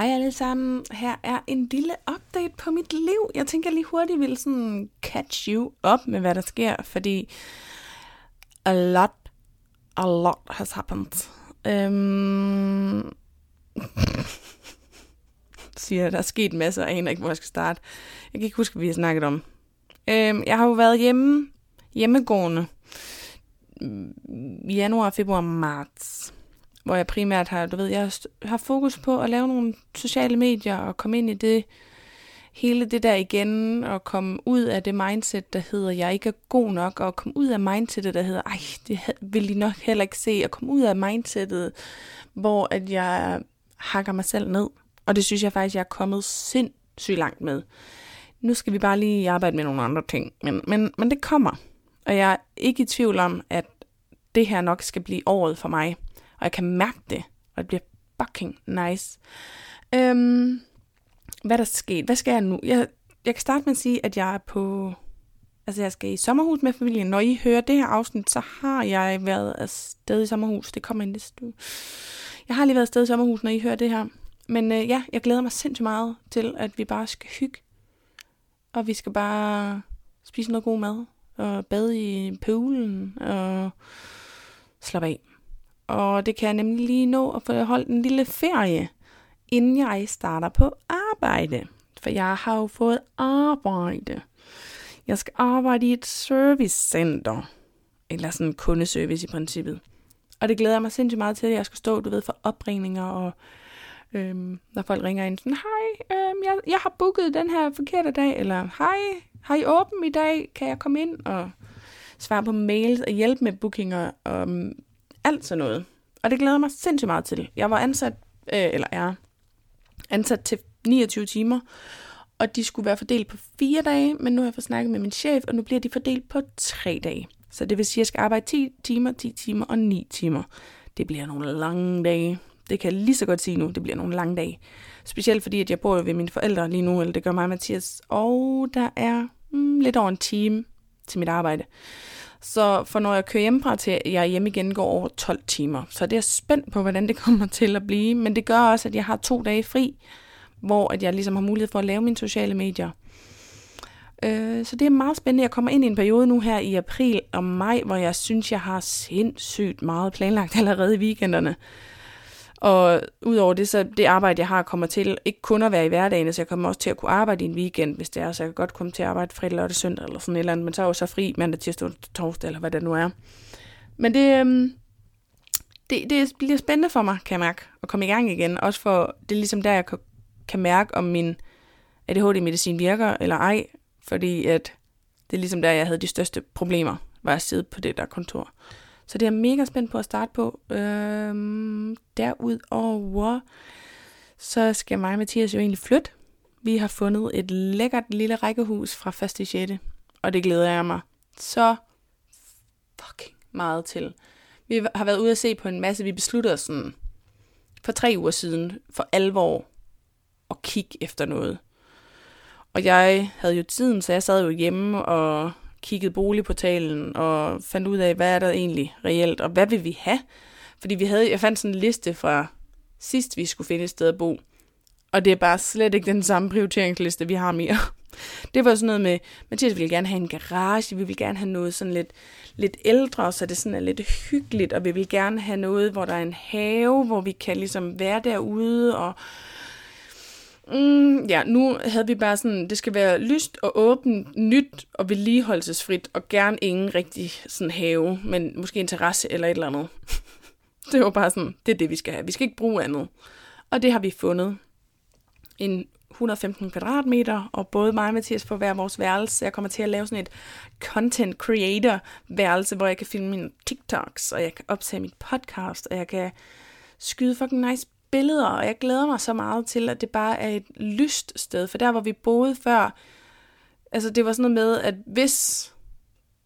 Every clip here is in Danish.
Hej alle sammen. Her er en lille update på mit liv. Jeg tænker lige hurtigt vil sådan catch you up med, hvad der sker, fordi a lot, a lot has happened. Øhm... siger, der er sket masser, og jeg aner ikke, hvor jeg skal starte. Jeg kan ikke huske, hvad vi har snakket om. Øhm, jeg har jo været hjemme, hjemmegående mm, januar, februar, marts hvor jeg primært har, du ved, jeg har fokus på at lave nogle sociale medier og komme ind i det, hele det der igen, og komme ud af det mindset, der hedder, jeg ikke er god nok, og komme ud af mindsetet, der hedder, ej, det vil de nok heller ikke se, og komme ud af mindsetet, hvor at jeg hakker mig selv ned. Og det synes jeg faktisk, jeg er kommet sindssygt langt med. Nu skal vi bare lige arbejde med nogle andre ting, men, men, men det kommer. Og jeg er ikke i tvivl om, at det her nok skal blive året for mig og jeg kan mærke det, og det bliver fucking nice. Øhm, hvad der sket? Hvad skal jeg nu? Jeg, jeg kan starte med at sige, at jeg er på... Altså, jeg skal i sommerhus med familien. Når I hører det her afsnit, så har jeg været afsted i sommerhus. Det kommer ind næste uge. Jeg har lige været afsted i sommerhus, når I hører det her. Men øh, ja, jeg glæder mig sindssygt meget til, at vi bare skal hygge. Og vi skal bare spise noget god mad. Og bade i poolen. Og slappe af. Og det kan jeg nemlig lige nå at få holdt en lille ferie, inden jeg starter på arbejde. For jeg har jo fået arbejde. Jeg skal arbejde i et servicecenter. Eller sådan en kundeservice i princippet. Og det glæder jeg mig sindssygt meget til, at jeg skal stå, du ved, for opringninger og øhm, når folk ringer ind sådan, hej, øhm, jeg, jeg har booket den her forkerte dag, eller hej, har I åben i dag, kan jeg komme ind og svare på mails og hjælpe med bookinger og alt sådan noget. Og det glæder mig sindssygt meget til. Jeg var ansat, øh, eller er ansat til 29 timer, og de skulle være fordelt på fire dage, men nu har jeg fået snakket med min chef, og nu bliver de fordelt på tre dage. Så det vil sige, at jeg skal arbejde 10 timer, 10 timer og 9 timer. Det bliver nogle lange dage. Det kan jeg lige så godt sige nu, det bliver nogle lange dage. Specielt fordi, at jeg bor ved mine forældre lige nu, eller det gør mig og Mathias, og der er mm, lidt over en time til mit arbejde. Så for når jeg kører hjemmefra til, jeg hjem igen, går over 12 timer. Så det er spændt på, hvordan det kommer til at blive. Men det gør også, at jeg har to dage fri, hvor at jeg ligesom har mulighed for at lave mine sociale medier. Øh, så det er meget spændende. Jeg kommer ind i en periode nu her i april og maj, hvor jeg synes, jeg har sindssygt meget planlagt allerede i weekenderne. Og udover det, så det arbejde, jeg har, kommer til ikke kun at være i hverdagen, så jeg kommer også til at kunne arbejde i en weekend, hvis det er, så jeg kan godt komme til at arbejde fredag, lørdag, søndag eller sådan et eller andet, men så er jeg jo så fri mandag, tirsdag, torsdag, eller hvad det nu er. Men det, øhm, det, det bliver spændende for mig, kan jeg mærke, at komme i gang igen. Også for, det er ligesom der, jeg kan, kan mærke, om min ADHD-medicin virker eller ej, fordi at det er ligesom der, jeg havde de største problemer, var at sidde på det der kontor. Så det er jeg mega spændt på at starte på. Øhm, derudover, så skal mig og Mathias jo egentlig flytte. Vi har fundet et lækkert lille rækkehus fra 1. 6. Og det glæder jeg mig så fucking meget til. Vi har været ude at se på en masse. Vi besluttede os sådan for tre uger siden for alvor at kigge efter noget. Og jeg havde jo tiden, så jeg sad jo hjemme og kiggede boligportalen og fandt ud af, hvad er der egentlig reelt, og hvad vil vi have? Fordi vi havde, jeg fandt sådan en liste fra sidst, vi skulle finde et sted at bo. Og det er bare slet ikke den samme prioriteringsliste, vi har mere. Det var sådan noget med, Mathias ville gerne have en garage, vi vil gerne have noget sådan lidt, lidt ældre, så det sådan er lidt hyggeligt, og vi vil gerne have noget, hvor der er en have, hvor vi kan ligesom være derude, og Mm, ja, nu havde vi bare sådan, det skal være lyst og åbent, nyt og vedligeholdelsesfrit, og gerne ingen rigtig sådan have, men måske en terrasse eller et eller andet. det var bare sådan, det er det, vi skal have. Vi skal ikke bruge andet. Og det har vi fundet. En 115 kvadratmeter, og både mig og Mathias får hver vores værelse. Jeg kommer til at lave sådan et content creator værelse, hvor jeg kan filme mine TikToks, og jeg kan optage mit podcast, og jeg kan skyde fucking nice billeder, og jeg glæder mig så meget til, at det bare er et lyst sted. For der, hvor vi boede før, altså det var sådan noget med, at hvis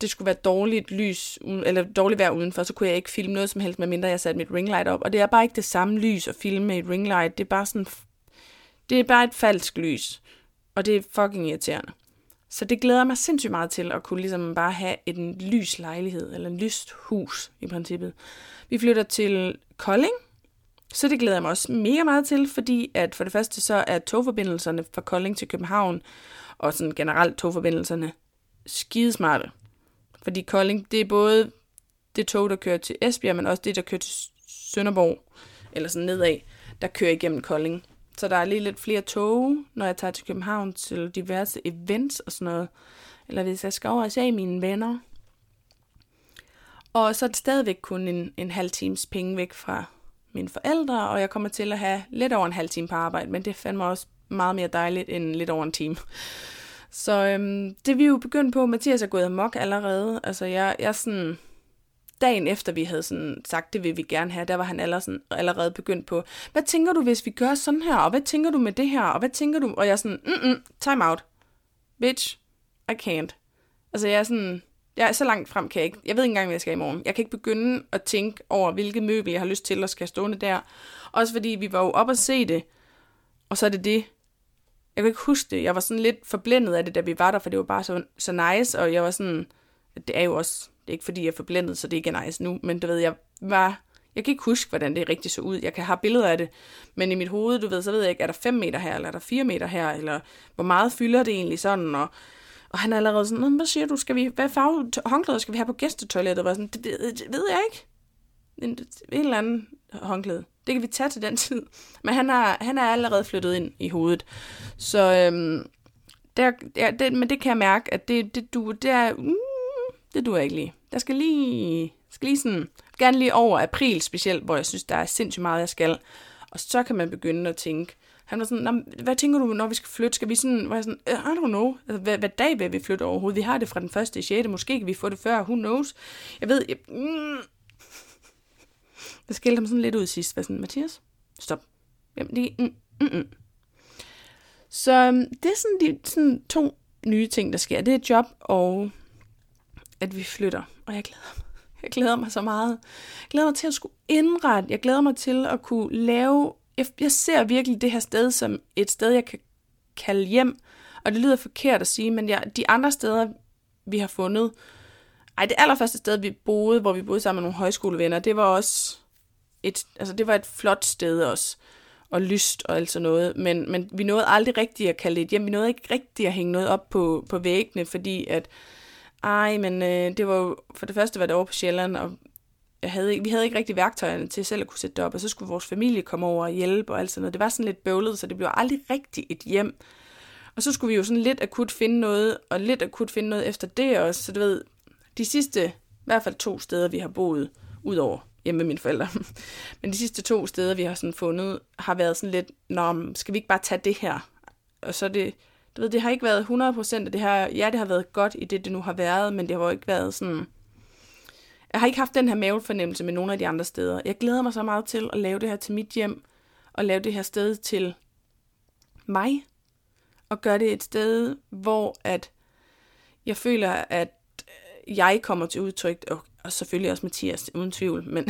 det skulle være dårligt lys, eller dårligt vejr udenfor, så kunne jeg ikke filme noget som helst, medmindre jeg satte mit ringlight op. Og det er bare ikke det samme lys at filme med et ringlight. Det er bare sådan, det er bare et falsk lys. Og det er fucking irriterende. Så det glæder mig sindssygt meget til at kunne ligesom bare have en lys lejlighed, eller en lyst hus i princippet. Vi flytter til Kolding, så det glæder jeg mig også mega meget til, fordi at for det første så er togforbindelserne fra Kolding til København, og sådan generelt togforbindelserne, skidesmarte. Fordi Kolding, det er både det tog, der kører til Esbjerg, men også det, der kører til Sønderborg, eller sådan nedad, der kører igennem Kolding. Så der er lige lidt flere tog, når jeg tager til København til diverse events og sådan noget. Eller hvis jeg skal over og se mine venner. Og så er det stadigvæk kun en, en halv times penge væk fra mine forældre, og jeg kommer til at have lidt over en halv time på arbejde, men det fandt mig også meget mere dejligt end lidt over en time. Så øhm, det vi jo begyndt på, Mathias er gået amok allerede. Altså jeg, jeg sådan, dagen efter vi havde sådan sagt, det vil vi gerne have, der var han allerede, sådan, allerede begyndt på, hvad tænker du, hvis vi gør sådan her, og hvad tænker du med det her, og hvad tænker du, og jeg er sådan, mm, -mm time out, bitch, I can't. Altså jeg er sådan, jeg er så langt frem, kan jeg ikke. Jeg ved ikke engang, hvad jeg skal i morgen. Jeg kan ikke begynde at tænke over, hvilke møbel jeg har lyst til at skal stående der. Også fordi vi var jo op og se det, og så er det det. Jeg kan ikke huske det. Jeg var sådan lidt forblændet af det, da vi var der, for det var bare så, så nice, og jeg var sådan, det er jo også, det er ikke fordi, jeg er forblændet, så det ikke er nice nu, men du ved, jeg var, jeg kan ikke huske, hvordan det rigtig så ud. Jeg kan have billeder af det, men i mit hoved, du ved, så ved jeg ikke, er der 5 meter her, eller er der 4 meter her, eller hvor meget fylder det egentlig sådan, og og han er allerede sådan, hvad siger du, skal vi, hvad farve håndklæder skal vi have på gæstetoilettet? Og sådan, det, det, det ved jeg ikke. En, en eller anden håndklæde. Det kan vi tage til den tid. Men han er, han er allerede flyttet ind i hovedet. Så øhm, der, ja, det, men det kan jeg mærke, at det, det, du, det er, mm, det duer ikke lige. Der skal lige, skal lige sådan, gerne lige over april specielt, hvor jeg synes, der er sindssygt meget, jeg skal. Og så kan man begynde at tænke, han var sådan, hvad tænker du, når vi skal flytte? Skal vi sådan, var jeg sådan, øh, I don't know. Altså, hvad, hvad dag vil vi flytte overhovedet? Vi har det fra den første i 6. Måske kan vi få det før, who knows? Jeg ved, jeg, mm. Jeg skældte ham sådan lidt ud sidst. Hvad sådan, Mathias? Stop. Jamen, det, mm, mm, mm. Så øhm, det er sådan de sådan to nye ting, der sker. Det er job og at vi flytter. Og jeg glæder mig. Jeg glæder mig så meget. Jeg glæder mig til at skulle indrette. Jeg glæder mig til at kunne lave jeg, jeg ser virkelig det her sted som et sted, jeg kan kalde hjem. Og det lyder forkert at sige, men jeg, de andre steder, vi har fundet... Ej, det allerførste sted, vi boede, hvor vi boede sammen med nogle højskolevenner, det var også et, altså det var et flot sted også, og lyst og alt sådan noget, men, men vi nåede aldrig rigtigt at kalde det et hjem, vi nåede ikke rigtigt at hænge noget op på, på væggene, fordi at, ej, men øh, det var jo, for det første var det over på Sjælland, og jeg havde ikke, vi havde ikke rigtig værktøjerne til selv at kunne sætte det op, og så skulle vores familie komme over og hjælpe og alt sådan noget. Det var sådan lidt bøvlet, så det blev aldrig rigtig et hjem. Og så skulle vi jo sådan lidt akut finde noget, og lidt akut finde noget efter det også. Så du ved, de sidste, i hvert fald to steder, vi har boet, udover hjemme med mine forældre, men de sidste to steder, vi har sådan fundet, har været sådan lidt, nå, skal vi ikke bare tage det her? Og så det, du ved, det har ikke været 100% af det her, ja, det har været godt i det, det nu har været, men det har jo ikke været sådan, jeg har ikke haft den her mavefornemmelse med nogle af de andre steder. Jeg glæder mig så meget til at lave det her til mit hjem, og lave det her sted til mig, og gøre det et sted, hvor at jeg føler, at jeg kommer til udtryk, og, og selvfølgelig også Mathias, uden tvivl, men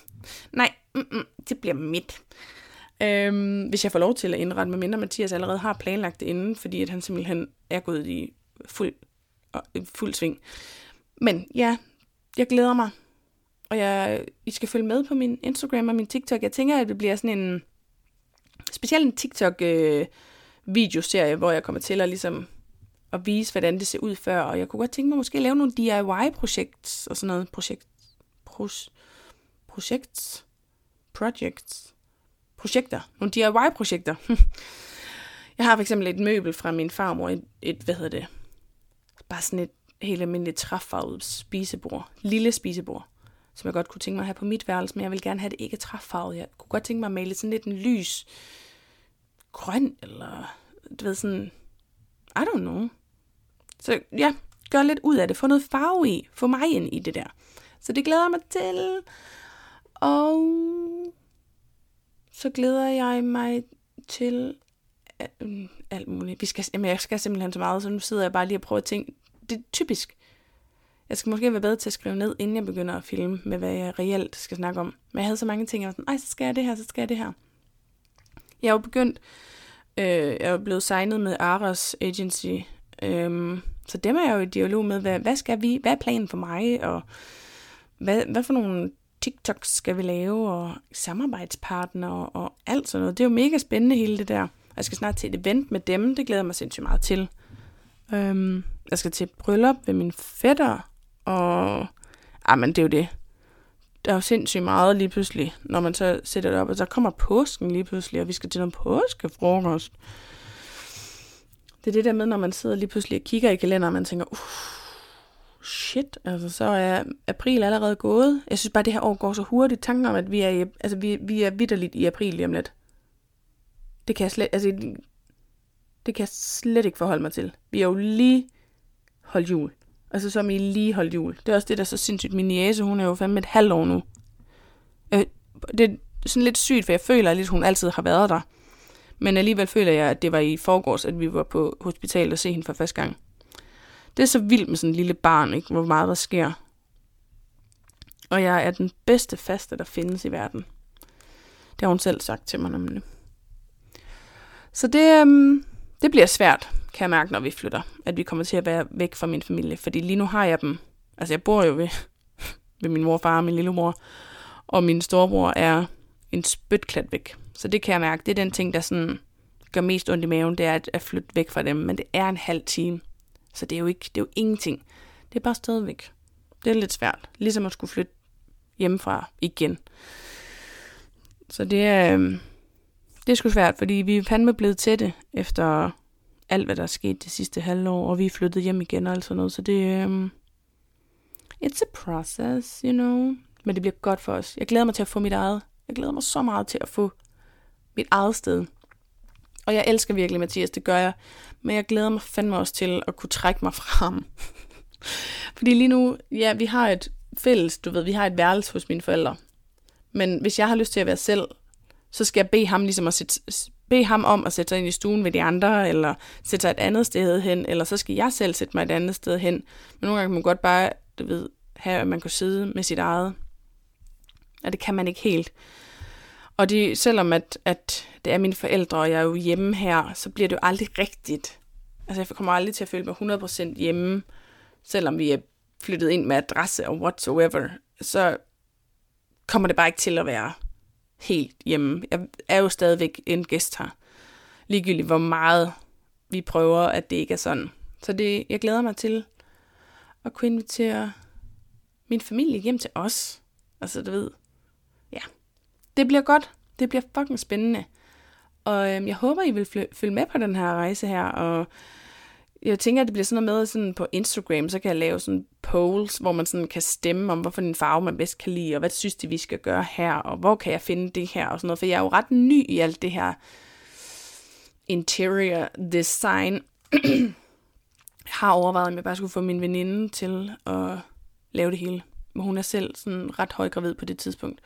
nej, mm-mm, det bliver mit. Øhm, hvis jeg får lov til at indrette, medmindre Mathias allerede har planlagt det inden, fordi at han simpelthen er gået i fuld, fuld sving. Men ja, jeg glæder mig. Og jeg, I skal følge med på min Instagram og min TikTok. Jeg tænker, at det bliver sådan en... Specielt en TikTok-videoserie, øh, hvor jeg kommer til at ligesom at vise, hvordan det ser ud før. Og jeg kunne godt tænke mig måske at lave nogle DIY-projekts og sådan noget. Projekt, pros, projekts, projects, projekter. Nogle DIY-projekter. jeg har for eksempel et møbel fra min farmor, et, et hvad hedder det, bare sådan et helt almindeligt træfarvet spisebord. Lille spisebord, som jeg godt kunne tænke mig at have på mit værelse, men jeg vil gerne have det ikke træfarvet. Jeg kunne godt tænke mig at male sådan lidt en lys grøn, eller du ved sådan, I don't know. Så ja, gør lidt ud af det. Få noget farve i. Få mig ind i det der. Så det glæder jeg mig til. Og så glæder jeg mig til mm, alt muligt. Vi skal, jamen, jeg skal simpelthen så meget, så nu sidder jeg bare lige og prøver at tænke, det er typisk. Jeg skal måske være bedre til at skrive ned, inden jeg begynder at filme med, hvad jeg reelt skal snakke om. Men jeg havde så mange ting, jeg var sådan, nej, så skal jeg det her, så skal jeg det her. Jeg er jo begyndt, øh, jeg er blevet signet med Aras Agency, øhm, så dem er jeg jo i dialog med, hvad, hvad skal vi, hvad er planen for mig, og hvad, hvad for nogle TikToks skal vi lave, og samarbejdspartnere og alt sådan noget. Det er jo mega spændende hele det der. Jeg skal snart til et event med dem, det glæder jeg mig sindssygt meget til. Øhm, jeg skal til et bryllup ved min fætter, og... Ah, men det er jo det. Der er jo sindssygt meget lige pludselig, når man så sætter det op, og så kommer påsken lige pludselig, og vi skal til noget påskefrokost. Det er det der med, når man sidder lige pludselig og kigger i kalenderen, og man tænker, uff, shit, altså så er april allerede gået. Jeg synes bare, det her år går så hurtigt. Tanken om, at vi er, i, altså, vi, vi er vidderligt i april lige om lidt. Det kan jeg slet, altså, det kan jeg slet ikke forholde mig til. Vi har jo lige holdt jul. Altså som I lige holdt jul. Det er også det, der er så sindssygt. Min jæse, hun er jo fandme et halvt år nu. Øh, det er sådan lidt sygt, for jeg føler lidt, at hun altid har været der. Men alligevel føler jeg, at det var i forgårs, at vi var på hospitalet og se hende for første gang. Det er så vildt med sådan en lille barn, ikke? hvor meget der sker. Og jeg er den bedste faste, der findes i verden. Det har hun selv sagt til mig nemlig. Så det, øhm, det bliver svært, kan jeg mærke, når vi flytter. At vi kommer til at være væk fra min familie. Fordi lige nu har jeg dem. Altså jeg bor jo ved, ved min morfar og min lillemor. Og min storebror er en spytklat væk. Så det kan jeg mærke. Det er den ting, der sådan gør mest ondt i maven, det er at, at flytte væk fra dem. Men det er en halv time. Så det er jo ikke, det er jo ingenting. Det er bare stadigvæk. Det er lidt svært. Ligesom at skulle flytte hjemmefra igen. Så det er, øh, det er sgu svært, fordi vi er fandme blevet tætte efter alt, hvad der er sket det sidste halvår, og vi er flyttet hjem igen og alt sådan noget. Så det um, it's a process, you know. Men det bliver godt for os. Jeg glæder mig til at få mit eget. Jeg glæder mig så meget til at få mit eget sted. Og jeg elsker virkelig Mathias, det gør jeg. Men jeg glæder mig fandme også til at kunne trække mig frem. Fordi lige nu, ja, vi har et fælles, du ved, vi har et værelse hos mine forældre. Men hvis jeg har lyst til at være selv, så skal jeg bede ham ligesom at sætte, bede ham om at sætte sig ind i stuen ved de andre, eller sætte sig et andet sted hen, eller så skal jeg selv sætte mig et andet sted hen. Men nogle gange kan man godt bare, du ved, have, at man kan sidde med sit eget. Og det kan man ikke helt. Og det, selvom at, at det er mine forældre, og jeg er jo hjemme her, så bliver det jo aldrig rigtigt. Altså jeg kommer aldrig til at føle mig 100% hjemme, selvom vi er flyttet ind med adresse og whatsoever. Så kommer det bare ikke til at være helt hjemme. Jeg er jo stadigvæk en gæst her. Ligegyldigt hvor meget vi prøver, at det ikke er sådan. Så det, jeg glæder mig til at kunne invitere min familie hjem til os. Altså, du ved, ja. Det bliver godt. Det bliver fucking spændende. Og øhm, jeg håber, I vil følge med på den her rejse her, og jeg tænker, at det bliver sådan noget med sådan på Instagram, så kan jeg lave sådan polls, hvor man sådan kan stemme om, hvorfor en farve man bedst kan lide, og hvad synes de, vi skal gøre her, og hvor kan jeg finde det her, og sådan noget. For jeg er jo ret ny i alt det her interior design. jeg har overvejet, om jeg bare skulle få min veninde til at lave det hele. Men hun er selv sådan ret højgravid på det tidspunkt.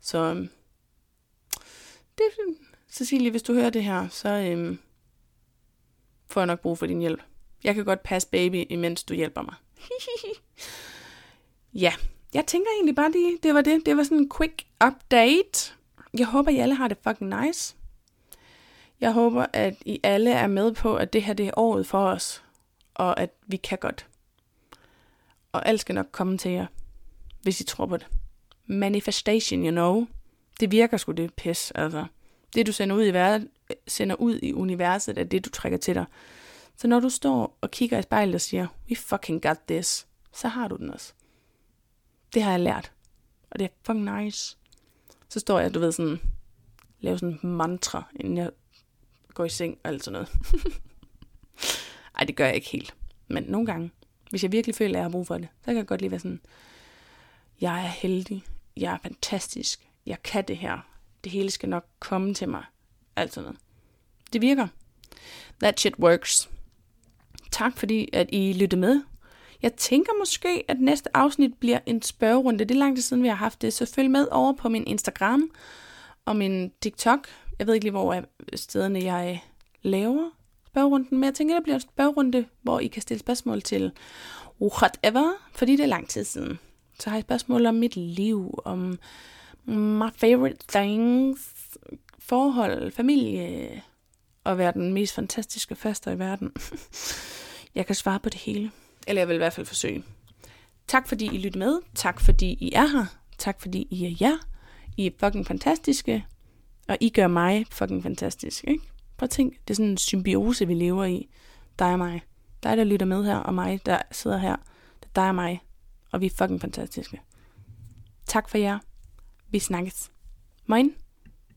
Så øhm, det, Cecilie, hvis du hører det her, så øhm, får jeg nok brug for din hjælp. Jeg kan godt passe baby, imens du hjælper mig. ja, jeg tænker egentlig bare lige, det var det. Det var sådan en quick update. Jeg håber, I alle har det fucking nice. Jeg håber, at I alle er med på, at det her det er året for os, og at vi kan godt. Og alt skal nok komme til jer, hvis I tror på det. Manifestation, you know. Det virker sgu det pis, altså. Det du sender ud i verden, sender ud i universet, er det du trækker til dig. Så når du står og kigger i spejlet og siger, we fucking got this, så har du den også. Det har jeg lært. Og det er fucking nice. Så står jeg, du ved, sådan, laver sådan en mantra, inden jeg går i seng og alt sådan noget. Ej, det gør jeg ikke helt. Men nogle gange, hvis jeg virkelig føler, at jeg har brug for det, så kan jeg godt lige være sådan, jeg er heldig, jeg er fantastisk, jeg kan det her, det hele skal nok komme til mig, alt sådan noget. Det virker. That shit works. Tak fordi, at I lyttede med. Jeg tænker måske, at næste afsnit bliver en spørgerunde. Det er lang tid siden, vi har haft det, så følg med over på min Instagram og min TikTok. Jeg ved ikke lige, hvor er stederne jeg øh, laver spørgerunden, men jeg tænker, det bliver en spørgerunde, hvor I kan stille spørgsmål til whatever, fordi det er lang tid siden. Så har jeg spørgsmål om mit liv, om my favorite things, forhold, familie, og være den mest fantastiske faster i verden. Jeg kan svare på det hele. Eller jeg vil i hvert fald forsøge. Tak fordi I lytter med. Tak fordi I er her. Tak fordi I er jer. I er fucking fantastiske. Og I gør mig fucking fantastisk, ikke? Prøv at tænk, det er sådan en symbiose, vi lever i. Dig og mig. Dig, der lytter med her, og mig, der sidder her. Det er dig og mig. Og vi er fucking fantastiske. Tak for jer. Vi snakkes. Moin.